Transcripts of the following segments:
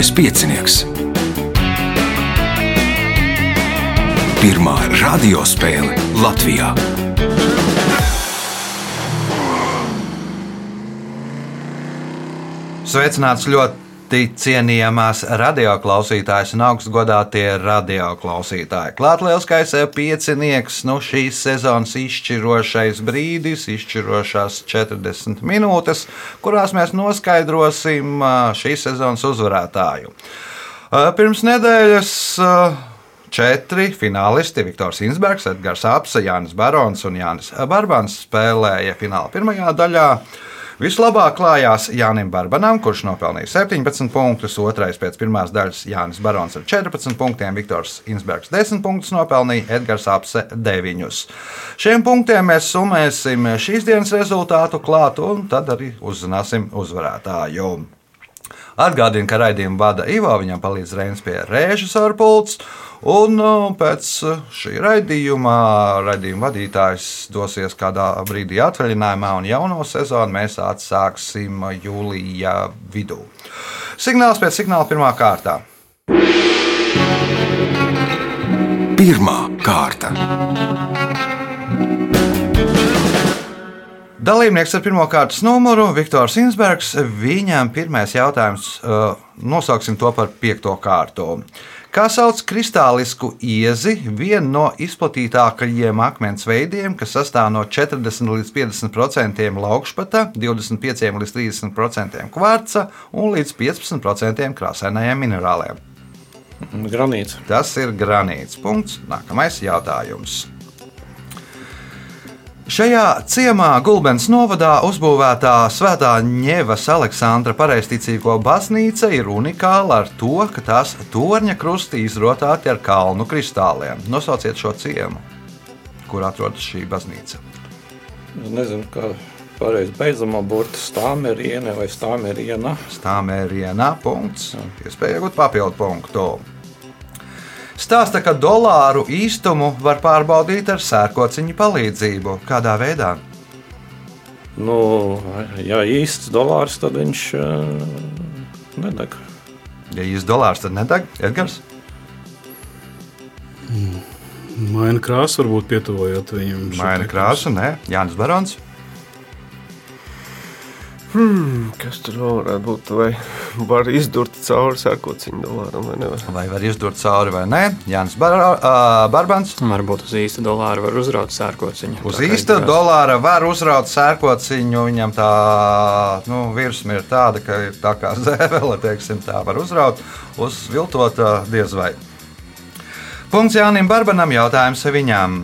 Mazais piecinieks. Pirmā radiospēle Latvijā. Sveicināts ļoti cienījamās radioklausītājas un augstgadātie radioklausītāji. Klāt lielskais piecinieks, nu šīs sezonas izšķirošais brīdis, izšķirošās 40 minūtes, kurās mēs noskaidrosim šīs sezonas uzvarētāju. Pirms nedēļas četri finālisti - Viktors Insbergs, Edgars Apse, Jānis Barons un Jānis Barbans spēlēja fināla pirmajā daļā. Vislabāk klājās Jānis Barbanam, kurš nopelnīja 17 punktus, otrais pēc pirmās daļas Jānis Barons ar 14 punktiem, Viktors Insbergs 10 punktus nopelnīja, Edgars Apse 9. Šiem punktiem mēs summēsim šīs dienas rezultātu klāt un tad arī uzzināsim uzvarētāju. Atgādinu, ka raidījumu vada Ivo, viņam palīdz Reinas pie režisora pults. Un uh, pēc šī raidījuma raidījuma vadītājs dosies kādā brīdī atvaļinājumā, un jauno sezonu mēs atsāksim jūlijā vidū. Signāls pēc signāla pirmā kārtā. Pirmā kārta. Dalībnieks ar pirmā kārtas numuru - Viktors Insbergs. Viņam pirmais jautājums, uh, nosauksim to par piekto kārtu. Kā sauc kristālisku iezi, vienu no izplatītākajiem akmens veidiem, kas sastāv no 40 līdz 50% laukšpata, 25 līdz 30% kvarca un līdz 15% krāsainajiem minerāliem? Granīts. Tas ir granīts. Punkts. Nākamais jautājums. Šajā ciemā Gulbens novadā uzbūvētā Svētā Ņevas Aleksandra pareizticīgo baznīca ir unikāla ar to, ka tās torņa krusti izrotāti ar kalnu kristāliem. Nosauciet šo ciemu, kur atrodas šī baznīca. Es nezinu, kā pareizi beidzamā burta stāmeriena vai stāmeriena. Stāmērienā punkts. Iespēja iegūt papildu punktu. Stāsta, ka dolāru īstumu var pārbaudīt ar sērkociņu palīdzību. Kādā veidā? Nu, ja īsts dolārs, tad viņš uh, nedeg. Ja īsts dolārs, tad nedeg Edgars. Maina krāsu, varbūt pietuvojot viņam. Maina te krāsu, nē, Jānis Barons. Hmm, kas tur vēl varētu būt? Vai var izdurt cauri sērkociņu dolāram vai nevar? Vai var izdurt cauri vai nē? Jānis Bar uh, Barbans. Varbūt uz īsta dolāra var uzraut sērkociņu. Uz īsta dolāra var uzraut sērkociņu. Viņam tā nu, virsma ir tāda, ka ir tā kā zēvele, teiksim, tā var uzraut. Uz viltota diez vai. Punkts Jānim Barbanam jautājums viņam.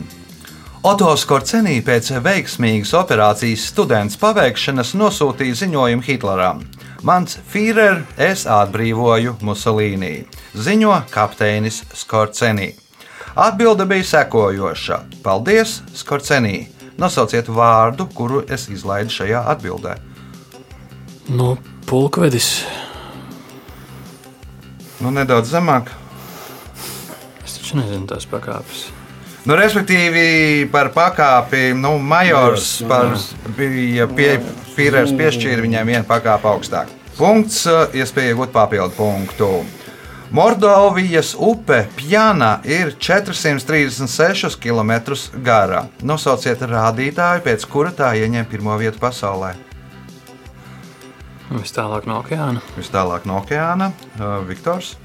Oto Skorcenī pēc veiksmīgas operācijas students paveikšanas nosūtīja ziņojumu Hitleram. Mans Führer, es atbrīvoju Musolīnī, ziņo kapteinis Skorcenī. Atbilde bija sekojoša: Paldies, Skorcenī! Nosauciet vārdu, kuru es izlaidu šajā atbildē. Nu, pulkvedis. Nu, nedaudz zemāk. Es taču nezinu tās pakāpes. Nu, respektīvi, par pakāpi, nu, majors par, bija pie, Führers piešķīra viņam vienu pakāpi augstāk. Punkts, eh, iespēja iegūt papildu punktu. Mordovijas upe Pjana ir 436 km gara. Nosauciet rādītāju, pēc kura tā ieņem pirmo vietu pasaulē. Vis tālāk no okeāna. Vis tālāk no okeāna. Uh, Viktors,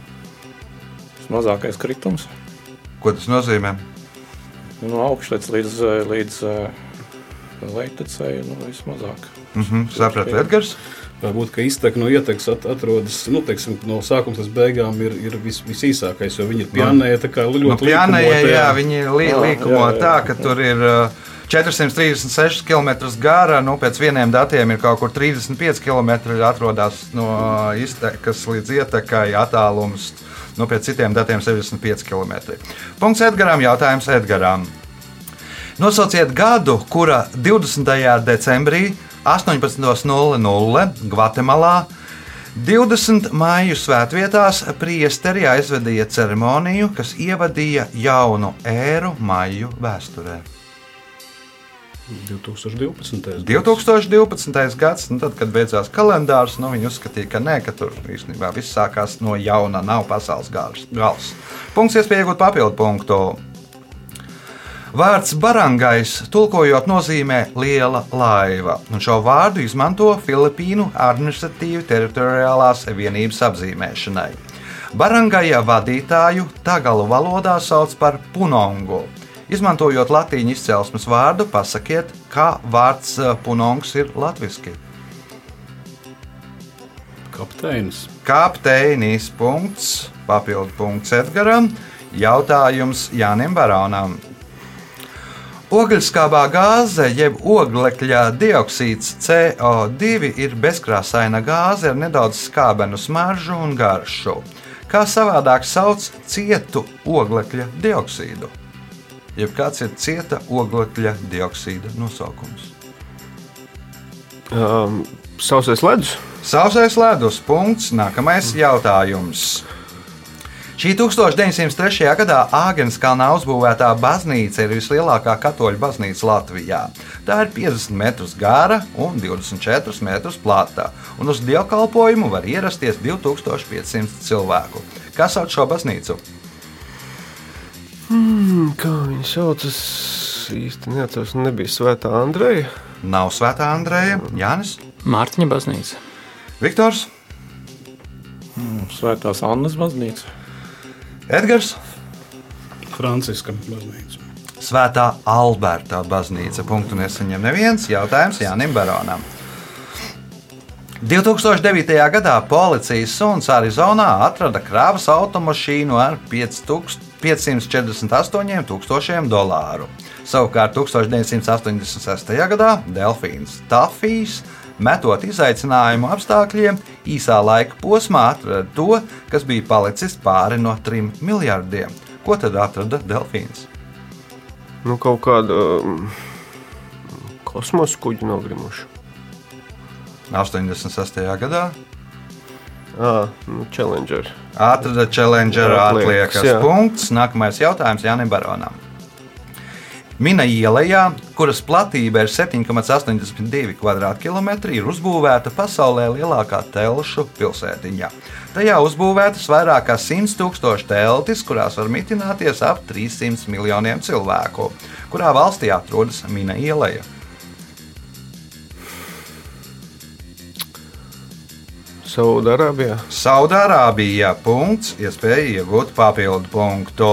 Tas mazākais kritums ko tas nozīmē? No augšas līdz, eh, līdz leitecei, nu, vismazāk. Uh -huh, Sapratu, Edgars. Varbūt, ka iztek no ietekmes at, atrodas nu, teiksim, no sākuma līdz beigām ir, ir vis, visīsākais, jo viņi ir pjanēji tā kā ļoti Nu, Pjānajā, likumoti, jā, viņi li, Jā, līkumo jā, jā. tā, ka tur ir uh, 436 km gara. Nu, pēc vieniem datiem ir kaut kur 35 km atrodas no uh, iztekas līdz ietekai attālums. Nu, pēc citiem datiem 75 km. Punkts Edgaram. Jautājums Edgaram. Nosauciet gadu, kura 20. decembrī 18.00 Gvatemalā 20 māju svētvietās priesteri aizvedīja ceremoniju, kas ievadīja jaunu ēru māju vēsturē. 2012. 2012. gads, nu tad, kad beidzās kalendārs, nu, viņi uzskatīja, ka nē, ka tur īstenībā viss sākās no jauna, nav pasaules gals. Punkts, iespēja iegūt papildu punktu. Vārds barangais, tulkojot, nozīmē liela laiva, un šo vārdu izmanto Filipīnu administratīvi teritoriālās vienības apzīmēšanai. Barangaja vadītāju tagalu valodā sauc par punongu. Izmantojot latīņu izcelsmes vārdu, pasakiet, kā vārds eh, punongs ir latviešu. Kapteinis. Kapteinis punkts, papildu punkts Edgaram, jautājums Jānim Baronam. Ogļskābā gāze, jeb oglekļa dioksīds CO2 ir bezkrāsaina gāze ar nedaudz skābenu smaržu un garšu. Kā savādāk sauc cietu oglekļa dioksīdu? Jeb kāds ir cieta oglekļa dioksīda nosaukums? Um, sausais ledus. Sausais ledus punkts. Nākamais jautājums. Šī 1903. gadā Āgenskalnā uzbūvētā baznīca ir vislielākā katoļu baznīca Latvijā. Tā ir 50 metrus gara un 24 metrus plata, un uz dievkalpojumu var ierasties 2500 cilvēku. Kas sauc šo baznīcu? Hmm, kā viņi sauc? Es īsti neatceros. Nebija Svētā Andreja. Nav Svētā Andreja, Jānis, Mārtiņa baznīca. Viktors, Svētās Annas baznīca. Edgars, Franciska baznīca. Svētā Alberta baznīca. Punktu nesaņem neviens jautājums Jānim Baronam. 2009. gadā policijas suns Arizonā atrada krāvas automašīnu ar 5000 548,000 dolāru. Savukārt 1986. gadā Delfīns Tafijs, metot izaicinājumu apstākļiem, īsā laika posmā atrada to, kas bija palicis pāri no 3 miljardiem. Ko tad atrada Delfīns? Nu, kaut kāda um, kosmosa kuģa nogrimuši. 86. gadā Challenger. atrada Challenger Atliekas, atliekas jā. punkts. Nākamais jautājums Jānim Baronam. Mina ielā, kuras platība ir 7,82 km2, ir uzbūvēta pasaulē lielākā telšu pilsētiņa. Tajā uzbūvētas vairāk kā 100 tūkstoši teltis, kurās var mitināties ap 300 miljoniem cilvēku. Kurā valstī atrodas Mina ielā? Saudārābijā. Saudārābija. Punkts, iespēja iegūt papildu punktu.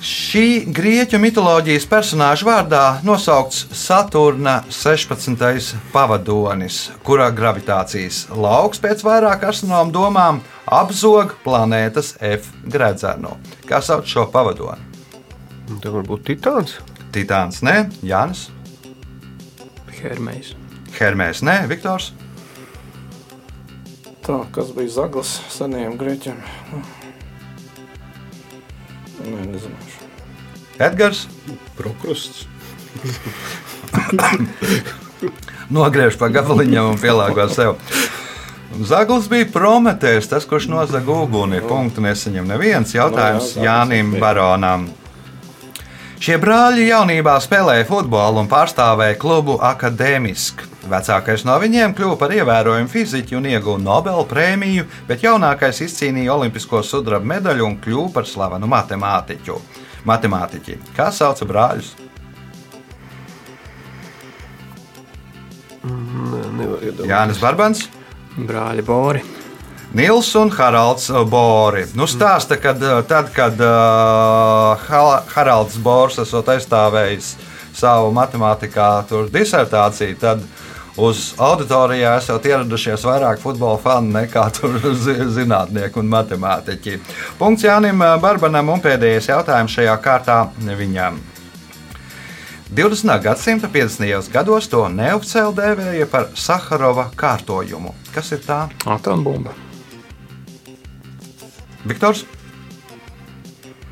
Šī grieķu mitoloģijas personāža vārdā nosaukts Saturna 16. pavadonis, kura gravitācijas lauks pēc vairāk astronomu domām apzog planētas F gredzenu. Kā sauc šo pavadoni? Tā var būt Titāns. Titāns, nē, Jānis, Hermējs. Hermēs, nē, Viktors, Tā, kas bija zaglis senajiem grieķiem? Nu. Nē, nezināšu. Edgars. Prokrusts. nogriež pa gabaliņam un pielāgo sev. Zaglis bija Prometējs, tas, kurš nozaga uguni. Punktu nesaņem neviens jautājums Nu jā, Jānim bija. Baronam. Šie brāļi jaunībā spēlēja futbolu un pārstāvēja klubu akadēmiski. Vecākais no viņiem kļuva par ievērojumu fiziķu un ieguva Nobela prēmiju, bet jaunākais izcīnīja olimpisko sudraba medaļu un kļuva par slavenu matemātiķu. Matemātiķi. Kā sauca brāļus? Nevar iedomāties. Jānis Barbans. Brāļi Bori. Nils un Haralds Bori. Nu, stāsta, ka tad, kad uh, Haralds Bors esot aizstāvējis savu matemātikā tur disertāciju, tad uz auditorijā esat ieradušies vairāk futbola fani nekā zinātnieki un matemātiķi. Punkts Jānim Barbanam un pēdējais jautājums šajā kārtā viņam. 20. gadsimta 50. gados to neoficiāli dēvēja par Saharova kārtojumu. Kas ir tā? Atombumba. Viktors,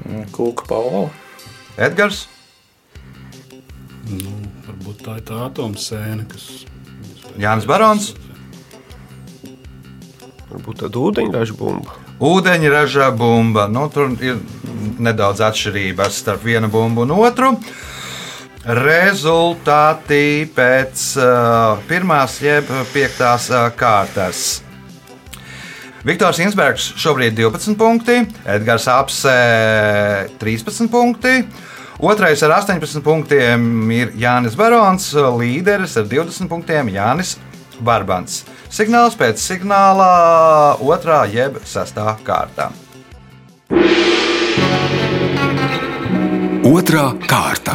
Mm, Kūka Paula. Edgars, Nu, varbūt tā ir tā atomsēne, kas. Jānis Barons. Varbūt tāda ūdeņraža bumba. ūdeņraža bumba. Nu, tur ir nedaudz atšķirības starp vienu bumbu un otru. Rezultāti pēc uh, pirmās jeb piektās uh, kārtas. Viktors Insbergs šobrīd 12 punkti, Edgars Apse 13 punkti. Otrais ar 18 punktiem ir Jānis Barons, līderis ar 20 punktiem Jānis Barbants. Signāls pēc signāla otrā jeb sestā kārtā. Otra kārta.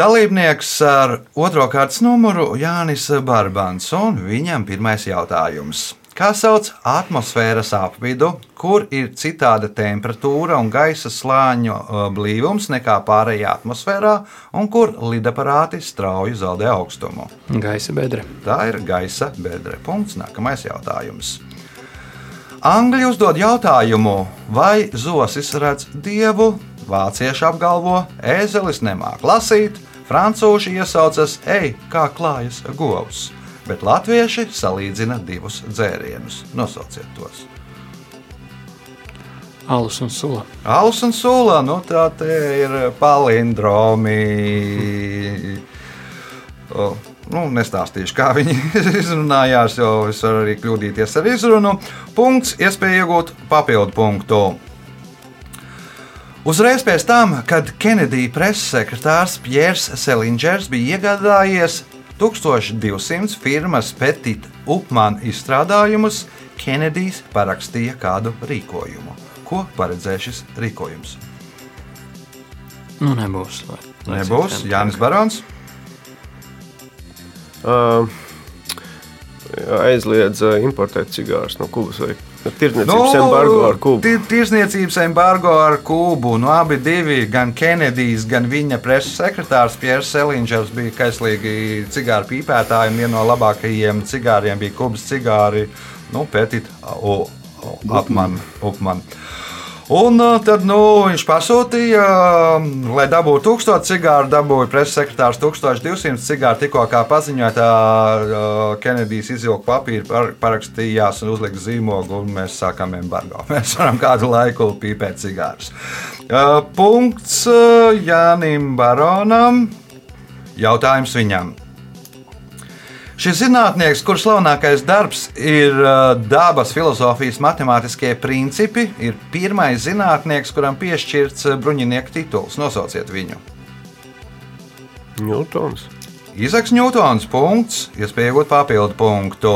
Dalībnieks ar otro kārtas numuru Jānis Barbans, un viņam pirmais jautājums. Kā sauc atmosfēras apvidu, kur ir citāda temperatūra un gaisa slāņu uh, blīvums nekā pārējā atmosfērā, un kur lidaparāti strauji zaudē augstumu? Gaisa bedre. Tā ir gaisa bedre. Punkts. Nākamais jautājums. Angļi uzdod jautājumu, vai zosis redz dievu, vācieši apgalvo, ēzelis nemāk lasīt, francūži iesaucas, ej, kā klājas govs, bet latvieši salīdzina divus dzērienus. Nosauciet tos. Alus un sula. Alus un sula, nu tā ir palindromi. O, Nu, nestāstīšu, kā viņi izrunājās, jo es varu arī kļūdīties ar izrunu. Punkts, iespēja iegūt papildu punktu. Uzreiz pēc tam, kad Kenedija preses sekretārs Pjērs Selingers bija iegādājies 1200 firmas Petit Upman izstrādājumus, Kenedijs parakstīja kādu rīkojumu. Ko paredzēja šis rīkojums? Nu, nebūs. Lai, lai Nebūs Jānis Barons. Uh, aizliedz importēt cigārus no Kubas vai tirdzniecības Nu, embargo ar Kubu. ti- Tirzniecības embargo ar Kubu. Nu, abi divi, gan Kenedijs, gan viņa preses sekretārs Pierre Selingers bija kaislīgi cigāru pīpētāji. un Viena no labākajiem cigāriem bija Kubas cigāri, nu, Petit o- o- Upman. Upman. Un uh, tad nu, viņš pasūtīja, um, lai dabūtu 1000 cigāru, dabūja preses sekretārs 1200 cigāru. Tikko kā paziņoja, tā uh, Kenedijs izvilka papīru, par, parakstījās un uzlika zīmogu, un mēs sākām embargo. Mēs varam kādu laiku pīpēt cigārus. Uh, punkts Jānim Baronam. Jautājums viņam. Šis zinātnieks, kurš slavenākais darbs ir uh, dabas filozofijas matemātiskie principi, ir pirmais zinātnieks, kuram piešķirts uh, bruņinieka tituls. Nosauciet viņu. Ņūtons. Izaks Ņūtons, punkts, iespēja iegūt papildu punktu.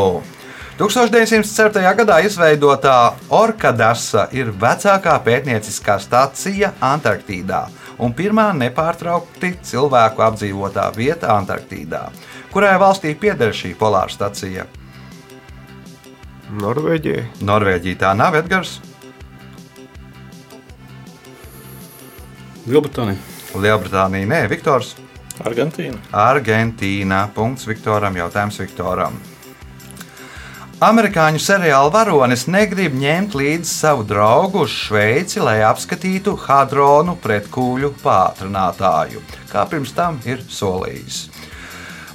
1904. gadā izveidotā Orkadasa ir vecākā pētnieciskā stācija Antarktīdā un pirmā nepārtraukti cilvēku apdzīvotā vieta Antarktīdā. Kurai valstī pieder šī polāra stacija? Norvēģijai. Norvēģija tā nav Edgars, Lielbritānija. Lielbritānija, nē, Viktors. Argentīna. Argentīna. Punkts Viktoram. Jautājums Viktoram. Amerikāņu seriāla varonis negrib ņemt līdzi savu draugu uz Šveici, lai apskatītu hadronu pretkūļu pātrinātāju, kā pirms tam ir solījis.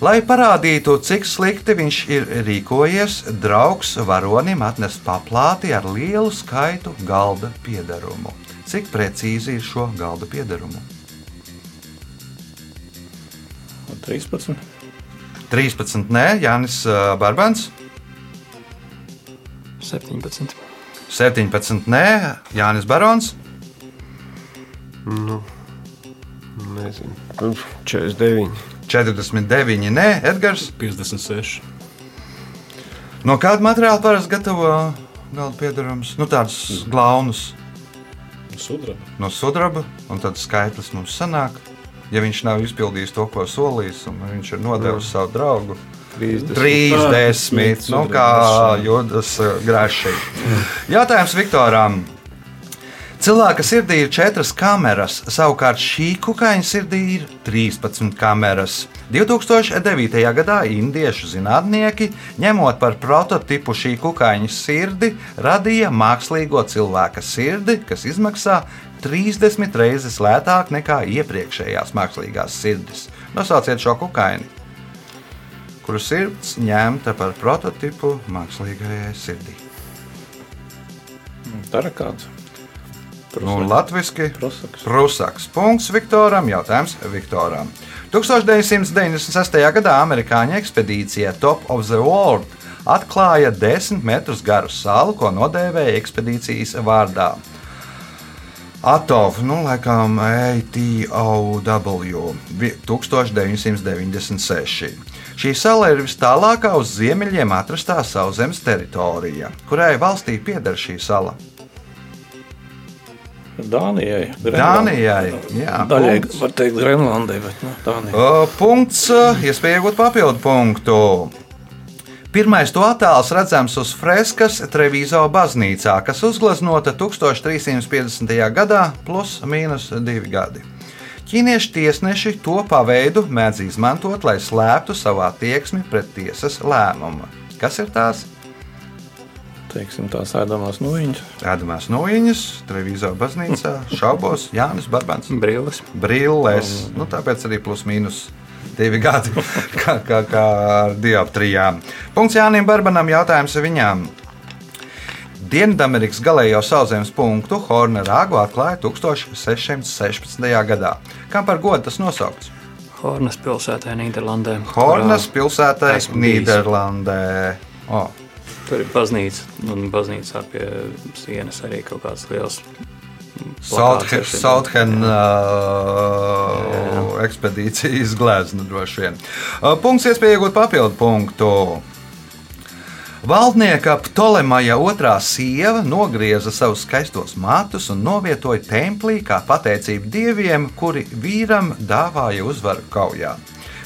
Lai parādītu, cik slikti viņš ir rīkojies, draugs varonim atnes paplāti ar lielu skaitu galda piedarumu. Cik precīzi ir šo galda piedarumu? 13. 13. Nē, Jānis Barbans. 17. 17. Nē, Jānis Barons. Nezinu. 49. 49. Nē, Edgars. 56. No kāda materiāla parasti gatavo galda piedarums? Nu, tādus glaunus Sudraba. no sudraba, un tad skaitlis mums sanāk. Ja viņš nav izpildījis to, ko solījis, un viņš ir nodevis savu draugu, 30. 30. Nu, kā jūtas grāši. Jautājums Viktoram. Cilvēka sirdī ir četras kameras, savukārt šī kukaiņa sirdī ir 13 kameras. 2009. gadā indiešu zinātnieki, ņemot par prototipu šī kukaiņa sirdi, radīja mākslīgo cilvēka sirdi, kas izmaksā 30 reizes lētāk nekā iepriekšējās mākslīgās sirdis. Nosauciet šo kukaiņu kuru sirds ņemta par prototipu mākslīgajai sirdī. Dara kāds. Nu, latviski Prusaks. Punkts Viktoram. Jautājums Viktoram. 1996. gadā amerikāņu ekspedīcija Top of the World atklāja 10 metrus garu salu, ko nodēvēja ekspedīcijas vārdā. Atov, nu, laikam, ATOW, vi- 1996. Šī sala ir vis tālākā uz ziemeļiem atrastā sauszemes teritorija, kurai valstī pieder šī sala. Dānijai. Dānijai, jā, Daļai punkts. var teikt Grenlandai, bet nu, Dānijai. O, Punkts, eh, iespēja iegūt papildu punktu. Pirmais to attēls redzams uz freskas Trevizo baznīcā, kas uzgleznota 1350. gadā, plus mīnus divi gadi. Ķīniešu tiesneši to paveidu mēdz izmantot, lai slēptu savu attieksmi pret tiesas lēmumu. Kas ir tās? Teiksim, tās ēdamās nūjiņas. Ēdamās nūjiņas, Trevizo baznīcā, šaubos, Jānis Barbans. Brilles. brilles. Nu, tāpēc arī plus mīnus divi gadi, kā, kā, kā ar dioptrijām. Punkts Jānim Barbanam jautājums viņām. Dienvidamerikas galējo sauszemes punktu Horna rāgu atklāja 1616. gadā. Kam par godu tas nosaukts? Hornas pilsētā Nīderlandē. Hornas pilsētā. Nīderlandē. O, Tur ir baznīca, un baznīcā pie sienas arī kaut kāds liels. Sauthen, uh, ekspedīcijas glezna droši vien. Uh, Punkts iespēja iegūt papildu punktu. Valdnieka Ptolemaja otrā sieva nogrieza savus skaistos matus un novietoja templī kā pateicību dieviem, kuri vīram dāvāja uzvaru kaujā.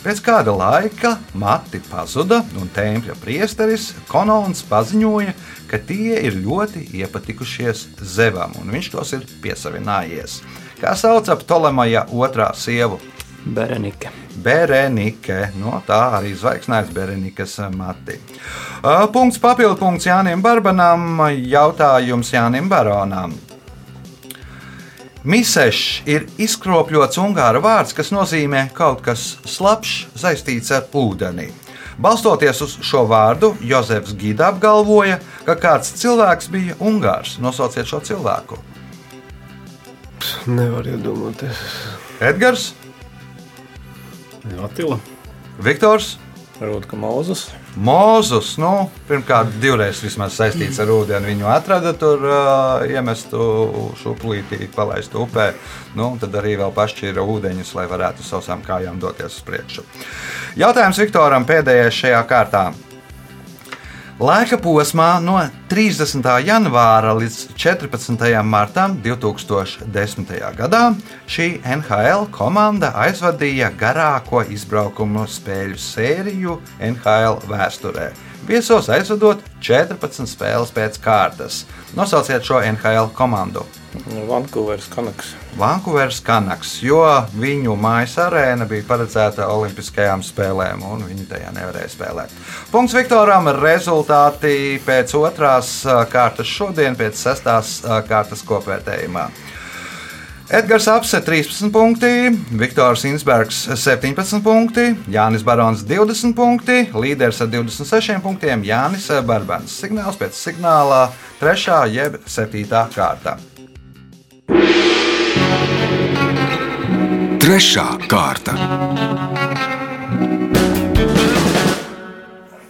Pēc kāda laika mati pazuda, un tempļa priesteris Konons paziņoja, ka tie ir ļoti iepatikušies Zevam, un viņš tos ir piesavinājies. Kā sauc Ptolemaja otrā sievu? Berenike. Berenike. No tā arī zvaigznājs Berenikas mati. Punkts papildu punkts Jānim Barbanam. Jautājums Jānim Baronam. Misešs ir izkropļots ungāru vārds, kas nozīmē kaut kas slapjš, saistīts ar ūdeni. Balstoties uz šo vārdu, Jozefs Gida apgalvoja, ka kāds cilvēks bija ungārs. Nosauciet šo cilvēku. Nevar iedomāties. Edgars, Atila. Viktors, Varbūt, ka Mozus. Nu, pirmkārt, divreiz saistīts ar ūdeni. Viņu atrada tur, uh, iemestu šuplītī, palaistu upē. Nu, tad arī vēl pašķīra ūdeņus, lai varētu savām kājām doties uz priekšu. Jautājums Viktoram pēdējais šajā kārtā. Laika posmā no 30. janvāra līdz 14. martam 2010. gadā šī NHL komanda aizvadīja garāko izbraukumu spēļu sēriju NHL vēsturē. Viesos aizvadot 14 spēles pēc kārtas. Nosauciet šo NHL komandu. Vankūveras kanaks. Vankūveras Kanaks, jo viņu mājas arēna bija paredzēta Olimpiskajām spēlēm, un viņi tajā nevarēja spēlēt. Punkts Viktoram. Rezultāti pēc otrās kārtas šodien, pēc sestās kārtas kopvērtējumā. Edgars Apse 13 punkti, Viktors Insbergs 17 punkti, Jānis Barons 20 punkti, līderis ar 26 punktiem Jānis Barbans. Signāls pēc signālā 3. jeb 7. kārta. Trešā kārta.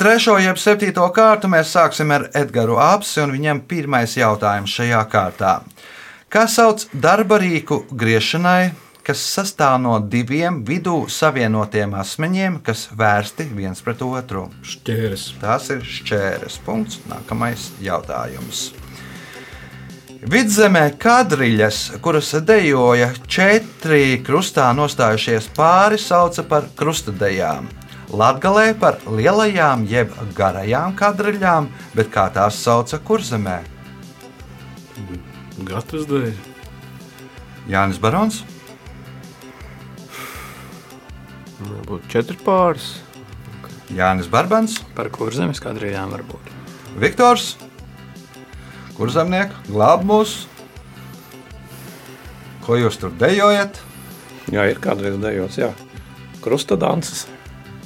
Trešo jeb septīto kārtu mēs sāksim ar Edgars Apsi, un viņam pirmais jautājums šajā kārtā. Kā sauc darba rīku griešanai, kas sastāv no diviem vidū savienotiem asmeņiem, kas vērsti viens pret otru? Šķērs. Tās ir šķēres. Punkts. Nākamais jautājums. Vidzemē kadriļas, kuras dejoja četri krustā nostājušies pāri, sauca par krustadejām. Latvijā par lielajām jeb garajām kadriļām, bet kā tās sauca kurzemē? Gatavs dēļ. Jānis Barons, Varbūt četri pāris. Jānis Barbans, Par kurzemes kadrījām var būt. Viktors, kurzemnieks, glāb mūs. Ko jūs tur dejojat? Jā, ir kādreiz dejots, jā. Krustadances.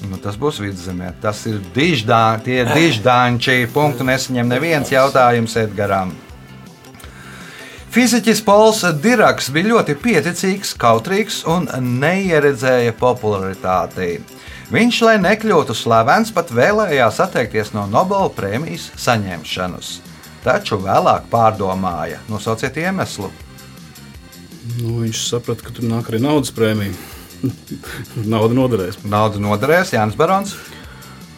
Nu, tas būs vidzemē. Tas ir diždā, tie ir diždāņi. Punktu nesaņem neviens jautājums Edgaram. Fiziķis Pols Diraks bija ļoti pieticīgs, kautrīgs un neieredzēja popularitāti. Viņš, lai nekļūtu slavens, pat vēlējās atteikties no Nobela prēmijas saņemšanas. Taču vēlāk pārdomāja, nosauciet iemeslu. Nu, viņš saprata, ka tur nāk arī naudas prēmija. Nauda noderēs. Naudu noderēs Jānis Barons.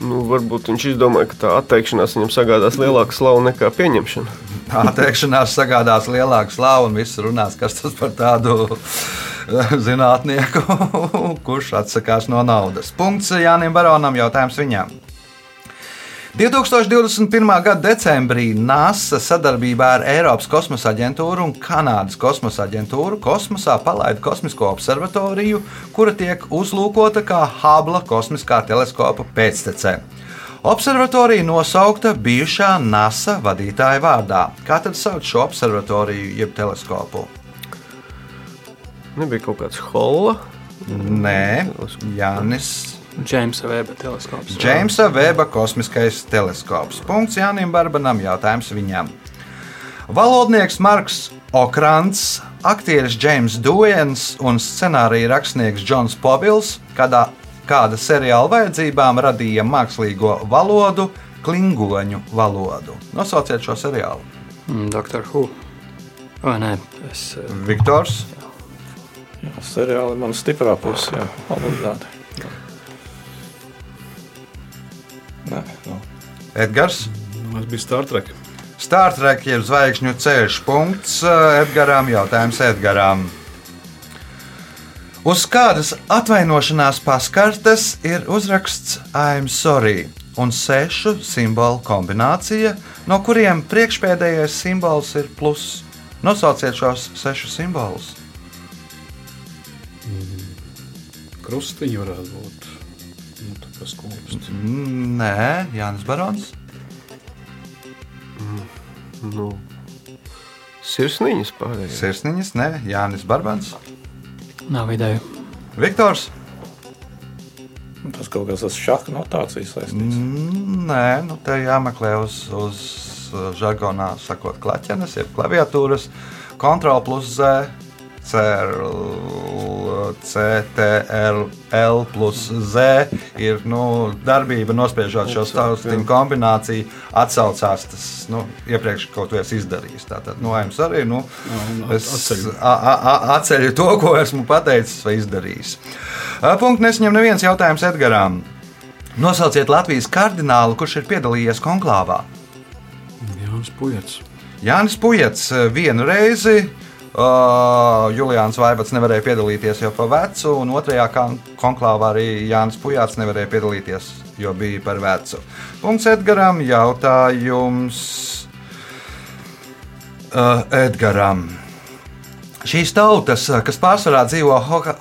Nu, varbūt viņš izdomāja, ka tā atteikšanās viņam sagādās lielāku slavu nekā pieņemšana. Atteikšanās sagādās lielāku slavu un viss runās, kas tas par tādu zinātnieku, kurš atsakās no naudas. Punkts Jānim Baronam, jautājums viņam. 2021. gada decembrī NASA sadarbībā ar Eiropas kosmosa aģentūru un Kanādas kosmosa aģentūru kosmosā palaida kosmisko observatoriju, kura tiek uzlūkota kā Hubble kosmiskā teleskopa pēctecē. Observatorija nosaukta bijušā NASA vadītāja vārdā. Kā tad sauc šo observatoriju jeb teleskopu? Nebija kaut kāds holla. Nē, Jānis Džeimsa Veba teleskops. Džeimsa Veba kosmiskais teleskops. Punkts Jānim Barbanam, jautājums viņam. Valodnieks Marks Okrans, aktieris James Duens un scenārija rakstnieks Džons Povils kādā, kāda seriāla vajadzībām radīja mākslīgo valodu, klingoņu valodu. Nosauciet šo seriālu. Mm, Doctor Who. Vai nē, es. eh, Viktors, Jā, seriāli man stiprā pusē, jā, obligāti. Nē, nu. Edgars. Tas bija Star Trek. Star Trek ir zvaigžņu ceļš. Punkts eh, Edgaram. Jautājums Edgaram. Uz kādas atvainošanās paskartes ir uzraksts I'm sorry un sešu simbolu kombinācija, no kuriem priekšpēdējais simbols ir plus. Nosauciet šos sešus simbolus. Krustiņi varētu būt. Nu, tā kā skūpsts. Mm, Nē, Jānis Barons. Nu, sirsniņas pārējais. Sirsniņas, nē, Jānis Barbans. Nav ideju. Viktors. Tas kaut kas ar šādu notāciju saistīts. Mm, Nē, nu te jāmeklē uz, uz uh, žargonā, sakot, klaķenes, jeb klaviatūras. Kontrol plus Z, CRL, CTRL plus Z ir nu, darbība, nospiežot šo stāstu kombināciju, atsaucās tas nu, iepriekš kaut ko izdarījis. Tātad, nu, jums arī nu, es atceļu. to, ko esmu pateicis vai izdarījis. Punkts nesaņem neviens jautājums Edgaram. Nosauciet Latvijas kardinālu, kurš ir piedalījies konklāvā. Jānis Pujats. Jānis Pujats vienu reizi. Uh, Julians Vaivats nevarēja piedalīties jau pa vecu, un otrajā kon- konklāvā arī Jānis Pujāts nevarēja piedalīties, jo bija par vecu. Punkts Edgaram. Jautājums uh, Edgaram. Šīs tautas, kas pārsvarā dzīvo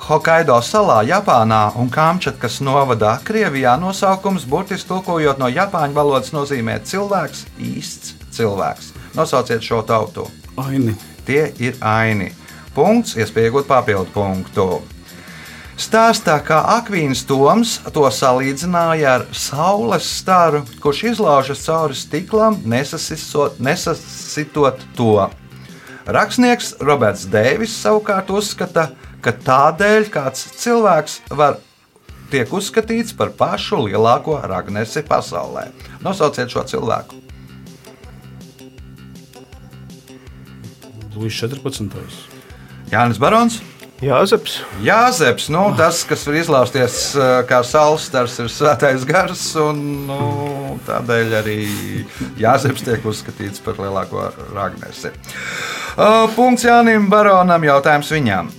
Hokaido salā, Japānā un Kamčatkas novadā, Krievijā, nosaukums burtiski tulkojot no japāņu valodas nozīmē cilvēks, īsts cilvēks. Nosauciet šo tautu. Aini. Tie ir aini. Punkts, iespējot papildu punktu. Stāstā, kā Akvīns Toms to salīdzināja ar saules staru, kurš izlaužas cauri stiklam, nesasitot to. Rakstnieks Roberts Deivis savukārt uzskata, ka tādēļ kāds cilvēks var tiek uzskatīts par pašu lielāko ragnesi pasaulē. Nosauciet šo cilvēku. Luis 14. Jānis Barons. Jāzeps. Jāzeps, nu, tas, kas var izlausties uh, kā saules stars, ir svētais gars. Un, nu, tādēļ arī Jāzeps tiek uzskatīts par lielāko ragnesi. Uh, punkts Jānim Baronam, jautājums viņam.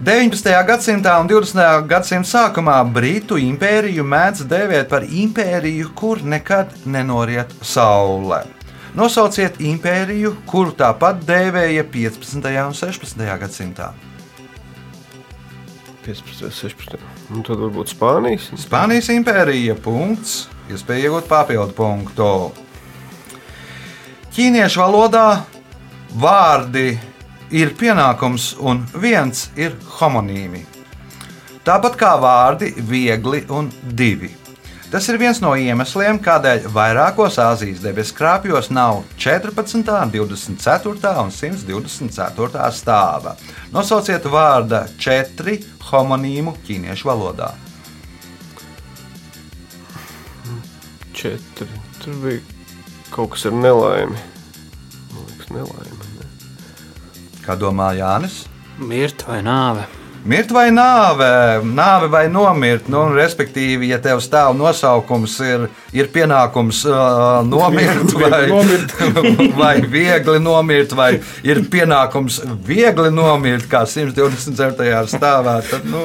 19. gadsimtā un 20. gadsimta sākumā Britu impēriju mēdz dēvēt par impēriju, kur nekad nenoriet saule. Nosauciet impēriju, kuru tāpat dēvēja 15. un 16. gadsimtā. 15, 16. Un tad varbūt Spānijas. Spānijas impērija punkts, iespēja iegūt papildu punktu. Ķīniešu valodā vārdi ir pienākums un viens ir homonīmi. Tāpat kā vārdi viegli un divi. Tas ir viens no iemesliem, kādēļ vairākos Āzijas debesu krāpjos nav 14, 24 un 124 stāva. Nosauciet vārda četri homonīmu ķīniešu valodā. Četri. Tur bija kaut kas ar nelaimi. Man liekas, nelaime. Ne? Kā domā Jānis? Mirt vai nāve? Mirt vai nāve, nāve vai nomirt. Nu, respektīvi, ja tev stāv nosaukums, ir, ir pienākums uh, nomirt, vai, Nomirt. vai viegli nomirt, vai ir pienākums viegli nomirt, kā 124. stāvā, tad nu,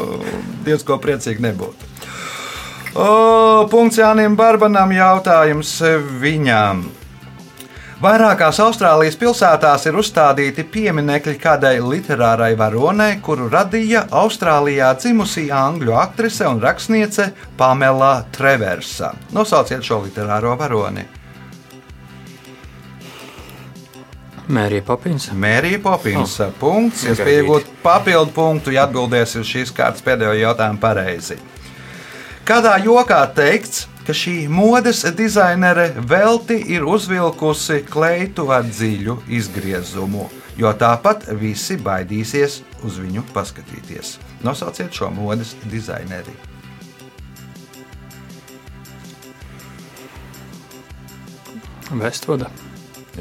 diezko priecīgi nebūtu. O, punkts Jānim Barbanam jautājums viņam. Vairākās Austrālijas pilsētās ir uzstādīti pieminekļi kādai literārai varonei, kuru radīja Austrālijā dzimusī angļu aktrise un rakstniece Pamela Treversa. Nosauciet šo literāro varoni. Mērija Popins. Mērija Popins. Oh. Punkts. Es pieņemu papildu punktu, ja atbildēs uz šīs kārtas pēdējo jautājumu pareizi. Kādā jokā teikts, ka šī modes dizainere velti ir uzvilkusi kleitu ar dziļu izgriezumu, jo tāpat visi baidīsies uz viņu paskatīties. Nosauciet šo modes dizaineri. Vestvuda.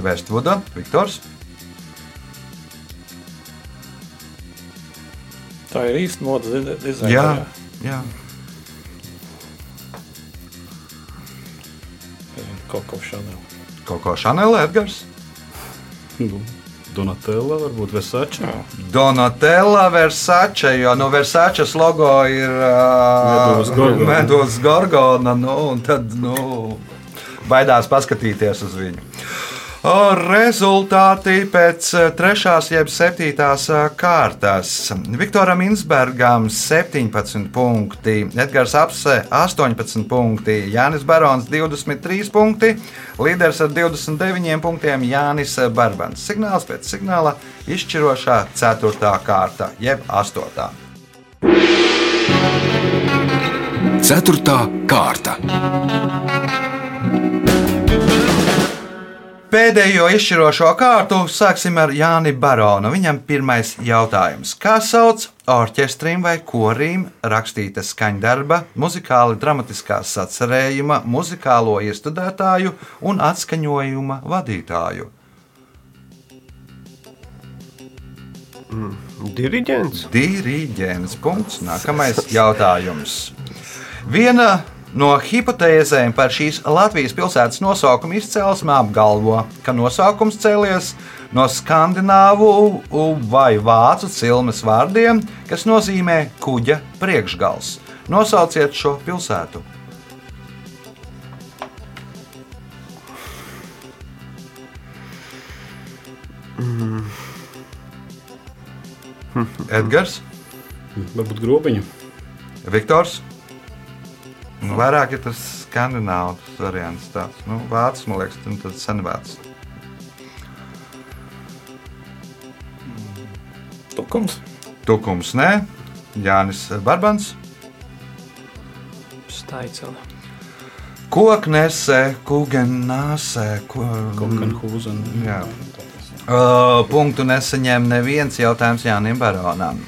Vestvuda, Viktors. Tā ir īsta modes di- dizaina. Jā, jā. Kaut ko šanēl. Kaut ko Šanela Edgars. Nu, Donatella, varbūt Versace. Donatella Versace, jo no Versace logo ir uh, Gorgona. Medulas Gorgona. Nu, un tad nu, baidās paskatīties uz viņu. Rezultāti pēc eh, trešās, jeb septītās eh, kārtas. Viktoram Insbergam 17 punkti, Edgars Apse 18 punkti, Jānis Barons 23 punkti, līderis ar 29 punktiem Jānis Barbans. Signāls pēc signāla izšķirošā 4. kārta, jeb 8. Ceturtā kārta. Pēdējo izšķirošo kārtu sāksim ar Jāni Baronu. Viņam pirmais jautājums. Kā sauc orķestrim vai korim rakstīta skaņdarba, muzikāli dramatiskā sacerējuma, muzikālo iestudētāju un atskaņojuma vadītāju? Diriģents. Diriģents. Punkts. Nākamais jautājums. Viena no hipotēzēm par šīs Latvijas pilsētas nosaukuma izcelsmi apgalvo, ka nosaukums cēlies no skandināvu vai vācu cilmes vārdiem, kas nozīmē kuģa priekšgals. Nosauciet šo pilsētu. Edgars, Varbūt grobiņu. Viktors. Nu, vairāk ir tas skandināvs variants. Tāds. Nu, vācis, man liekas, un tas senvācis. Tukums. Tukums nē, Jānis Barbans. Staicela. Koknese, kugenāse, ko... Kokenhūzen. Jā. Uh, punktu nesaņem neviens jautājums Jānim Baronam.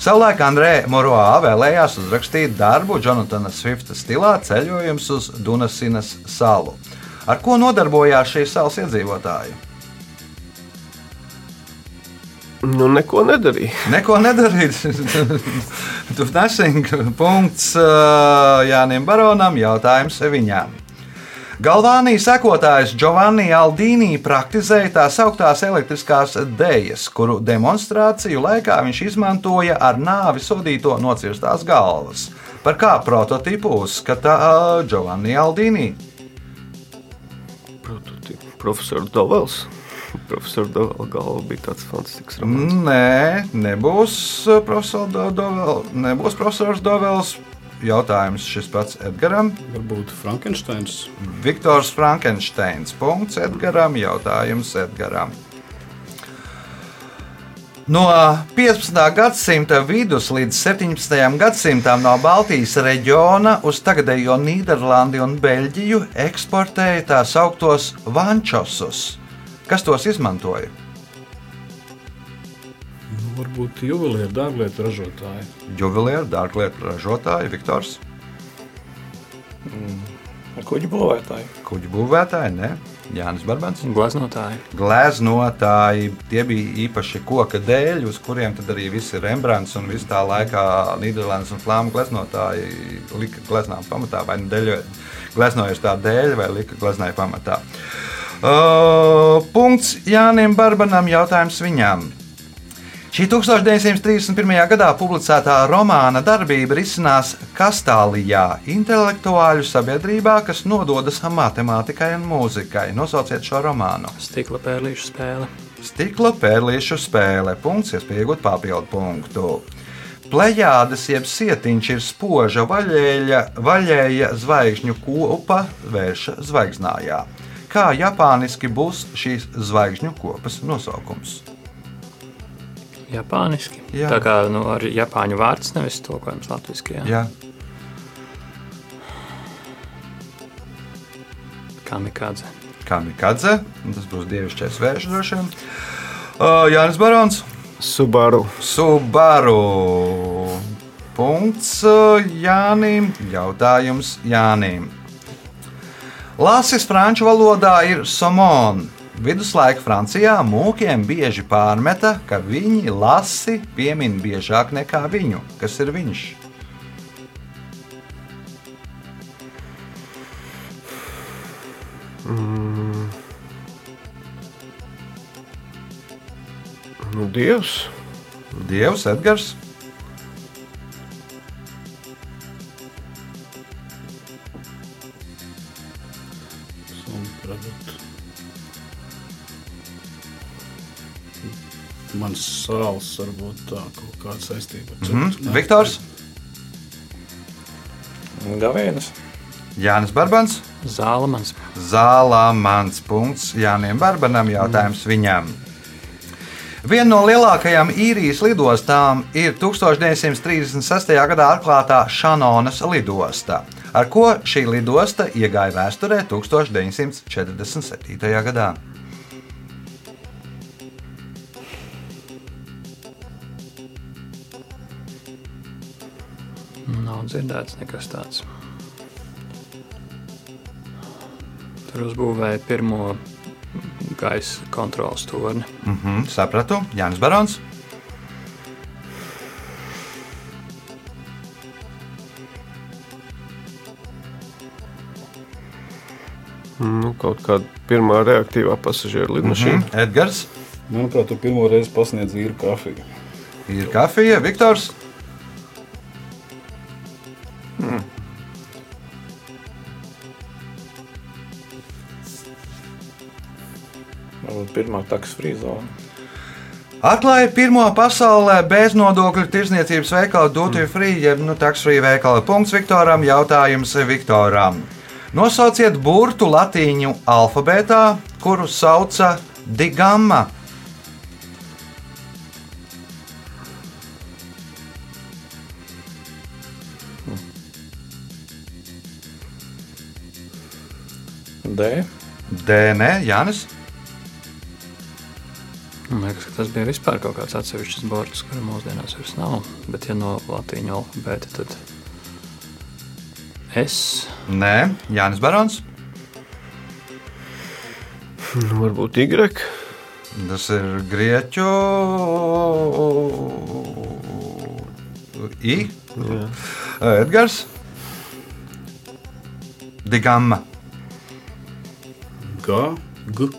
Savulaik Andrē Moroā vēlējās uzrakstīt darbu Jonatana Swifta stilā ceļojums uz Dunasinas salu. Ar ko nodarbojās šīs salas iedzīvotāji? Nu, neko nedarīja. Neko nedarīt. Tu nesing. Punkts uh, Jānim Baronam. Jautājums viņām. Galvānī sekotājs Giovanni Aldīnī praktizēja tā sauktās elektriskās dēļas, kuru demonstrāciju laikā viņš izmantoja ar nāvi sodīto nocirstās galvas. Par kā prototipu uzskata Giovanni Aldīnī? Prototipu. Profesors Dovels. Profesors Dovela galva bija tāds fantastisks romāns. Nē, nebūs profesors Do- Dovel, nebūs profesors Dovels. Jautājums šis pats Edgaram. Varbūt Frankensteins. Viktors Frankensteins. Punkts Edgaram. Jautājums Edgaram. No 15. gadsimta vidus līdz 17. gadsimtam no Baltijas reģiona uz tagadējo Nīderlandi un Beļģiju eksportēja tā sauktos vančosus. Kas tos izmantoja? Varbūt juvelieru dārglietu ražotāji. Juvelieru, dārglietu ražotāji, Viktors, Kuģi būvētāji. kuģu būvētāji, ne? Jānis Barbans. Glaznotāji. Gleznotāji, tie bija īpaši koka dēļi, uz kuriem tad arī visi Rembrandts un viss tā laikā Nīderlandes un Flāmu gleznotāji lika gleznām pamatā, vai nu dēļ, gleznojas tā dēļ, vai lika gleznai pamatā. Uh, punkts Jānim Barbanam, jautājums viņam. Šī 1931. gadā publicētā romāna darbība risinās Kastālijā, intelektuāļu sabiedrībā, kas nododas matemātikai un mūzikai. Nosauciet šo romānu. Stikla pērlīšu spēle. Stikla pērlīšu spēle. Punkts, iespēja iegūt papildu punktu. Plejādes jeb sietiņš ir spoža vaļēja, vaļēja zvaigžņu kopa vērša zvaigznājā. Kā japāniski būs šīs zvaigžņu kopas nosaukums? Japāniski. Jā. Tā kā nu, ar japāņu vārds nevis tulkojums latviešu. Jā, Kamikādze. kamikadze, un tas būs dievišķais vērš droši vien. Uh, Jānis Barons, Subaru. Subaru. Punkts Jānim. Jautājums Jānim. Lasis franču valodā ir somon. Viduslaika Francijā mūkiem bieži pārmeta, ka viņi lasi piemin biežāk nekā viņu. Kas ir viņš? Nu, Dievs. Dievs, Edgars. Sāls varbūt tā kaut kāda saistība. Mhm. ceptu. Viktors, Gavienas. Jānis Barbans. Zālamans. Zālā mans punkts Jānim Barbanam jautājums viņam. Viena no lielākajām īrijas lidostām ir 1936. gadā atklātā Šanonas lidosta, ar ko šī lidosta iegāja vēsturē 1947. gadā. Dzirdēts nekas tāds. Tur uzbūvēja pirmo gaisa kontrols torni. Mhm, sapratu, Jānis Barons. Nu, kaut kāda pirmā reaktīvā pasažieru lidmašīna. Mhm, Edgars, Manuprāt, tu pirmo reizi pasniedz vīru kafiju. ir kafija, Viktors. Taks frīzona. Atklāja pirmo pasaulē beznodokļu tirzniecības veikalu Duty Free, jeb nu, tax free veikala. Punkts Viktoram, jautājums Viktoram. Nosauciet burtu latīņu alfabētā, kuru sauca digamma. D. Dēnē, Jānis. Man liekas, ka tas bija vispār kaut kāds atsevišķs borts, kura mūsdienās vairs nav. Bet, ja no latīņu alfabēta, tad es Nē, Jānis Barons. Nu, varbūt Y. Tas ir grieķu. I. Edgars. Digamma. G, G.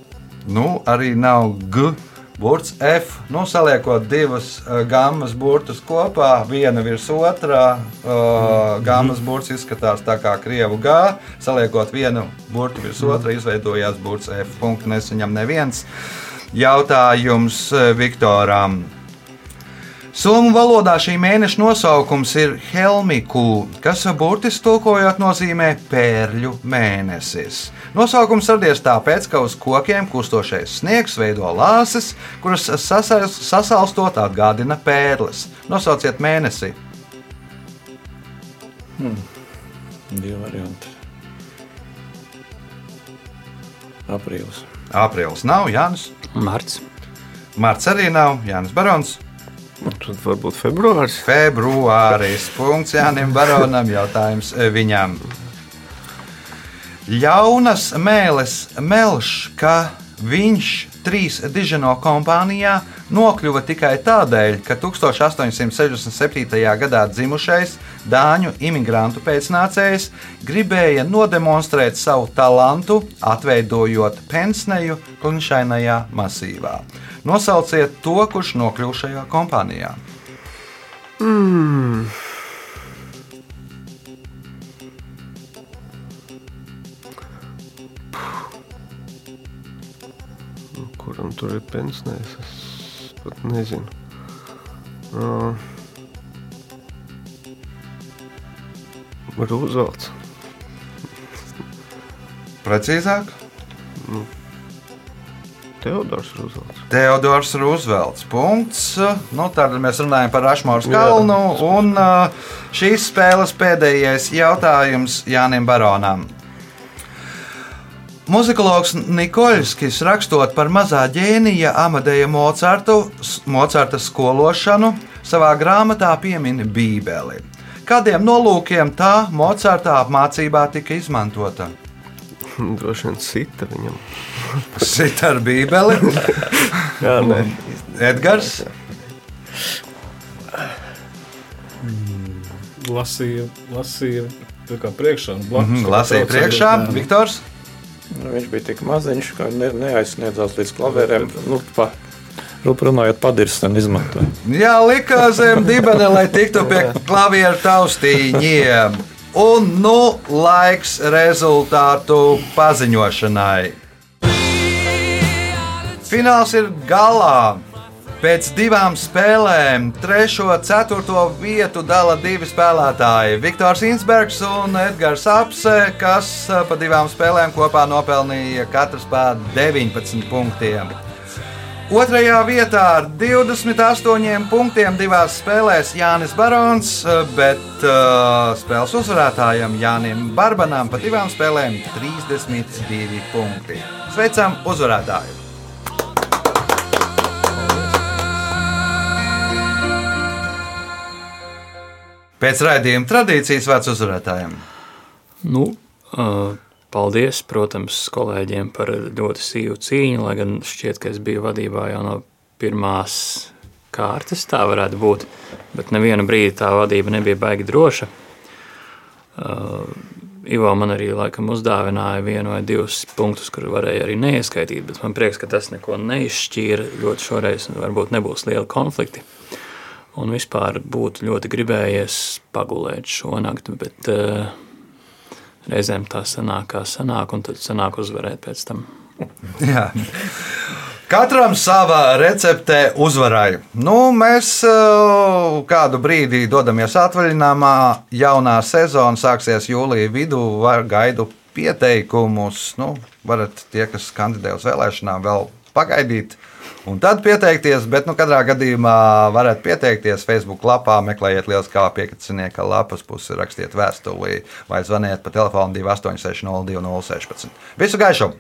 Nu, arī nav G. Burts F. Nu, saliekot divas uh, gammas burtus kopā, viena virs otrā. Uh, gammas burts izskatās tā kā krievu G. Saliekot vienu burtu virs otrā, izveidojās burts F. Punkts nesaņem neviens. Jautājums uh, Viktoram. Somu valodā šī mēneša nosaukums ir Helmiku, kas burtiski tulkojot nozīmē pērļu mēnesis. Nosaukums radies tāpēc, ka uz kokiem kustošais sniegs veido lāses, kuras sasals, sasalstot atgādina pērles. Nosauciet mēnesi. Divi varianti. Aprīlis. Aprīlis nav, Jānis. Marts. Marts arī nav, Jānis Barons. Tad varbūt februāris. Februāris. Punkts Jānim Baronam. Jautājums viņam. Ļaunas mēlis melš, ka viņš trīs diženo kompānijā nokļuva tikai tādēļ, ka 1867. gadā dzimušais dāņu imigrantu pēcnācējs gribēja nodemonstrēt savu talantu, atveidojot pensneju klinšainajā masīvā. Nosauciet to, kurš nokļuva šajā kompānijā. Kuram tur ir pensnēs? Es pat nezinu. Uh, Rūzelts. Precīzāk, Teodors Rūzelts. Teodors Roosevelts. Punkts. Nu, tad mēs runājam par Rašmāru kalnu. Un uh, šīs spēles pēdējais jautājums Jānim Baronam. Muzikologs Nikoļskis rakstot par mazā ģēnija Amadeja Mocartu, Mocarta skološanu, savā grāmatā piemin Bībeli. Kādiem nolūkiem tā Mocarta apmācībā tika izmantota? Droši vien sita viņam. Sit ar Bībeli, Jā, nē. Edgars. Lasīja, lasīja tā kā priekšā. un blakus tā kā Lasīja priekšā, jā. Viktors. Nu, viņš bija tik maziņš, ka ne, neaizsniedzās līdz klavierēm. Nu, pa, rup runājot, padirsten izmantoja. Jā, lika zem dibena, lai tiktu pie klavieru taustīņiem. Un nu laiks rezultātu paziņošanai. Fināls ir galā. Pēc divām spēlēm, trešo un ceturto vietu dala divi spēlētāji - Viktors Insbergs un Edgars Apse, kas eh, pa divām spēlēm kopā nopelnīja katrs pa 19 punktiem. Otrajā vietā ar 28 punktiem divās spēlēs Jānis Barons, bet uh, spēles uzvarētājam Jānim Barbanam pa divām spēlēm 32 punkti. Sveicam uzvarētāju! Pēc raidījuma tradīcijas vārds uzvarētājiem. Nu, uh, paldies, protams, kolēģiem par ļoti sīvu cīņu, lai gan šķiet, ka es biju vadībā jau no pirmās kārtas, tā varētu būt, bet nevienu brīdi tā vadība nebija baigi droša. Uh, Ivo man arī laikam uzdāvināja vienu vai divus punktus, kur varēja arī neieskaitīt, bet man prieks, ka tas neko neizšķīra ļoti šoreiz, varbūt nebūs liela konflikti. Un vispār būtu ļoti gribējies pagulēt šonakt, bet uh, reizēm tā sanāk, kā sanāk, un tad sanāk uzvarēt pēc tam. Jā. Katram sava recepte uzvarai. Nu, mēs uh, kādu brīdi dodamies atvaļinājumā. Jaunā sezona sāksies jūlijā vidū. Var gaidu pieteikumus. Nu, varat tie, kas kandidē uz vēlēšanām, vēl pagaidīt. Un tad pieteikties, bet nu, katrā gadījumā varat pieteikties Facebook lapā, meklējiet Lielas kā piekcinieka lapas pusi, rakstiet vēstuli vai zvaniet pa telefonu 286 02 016. Visu gaišu!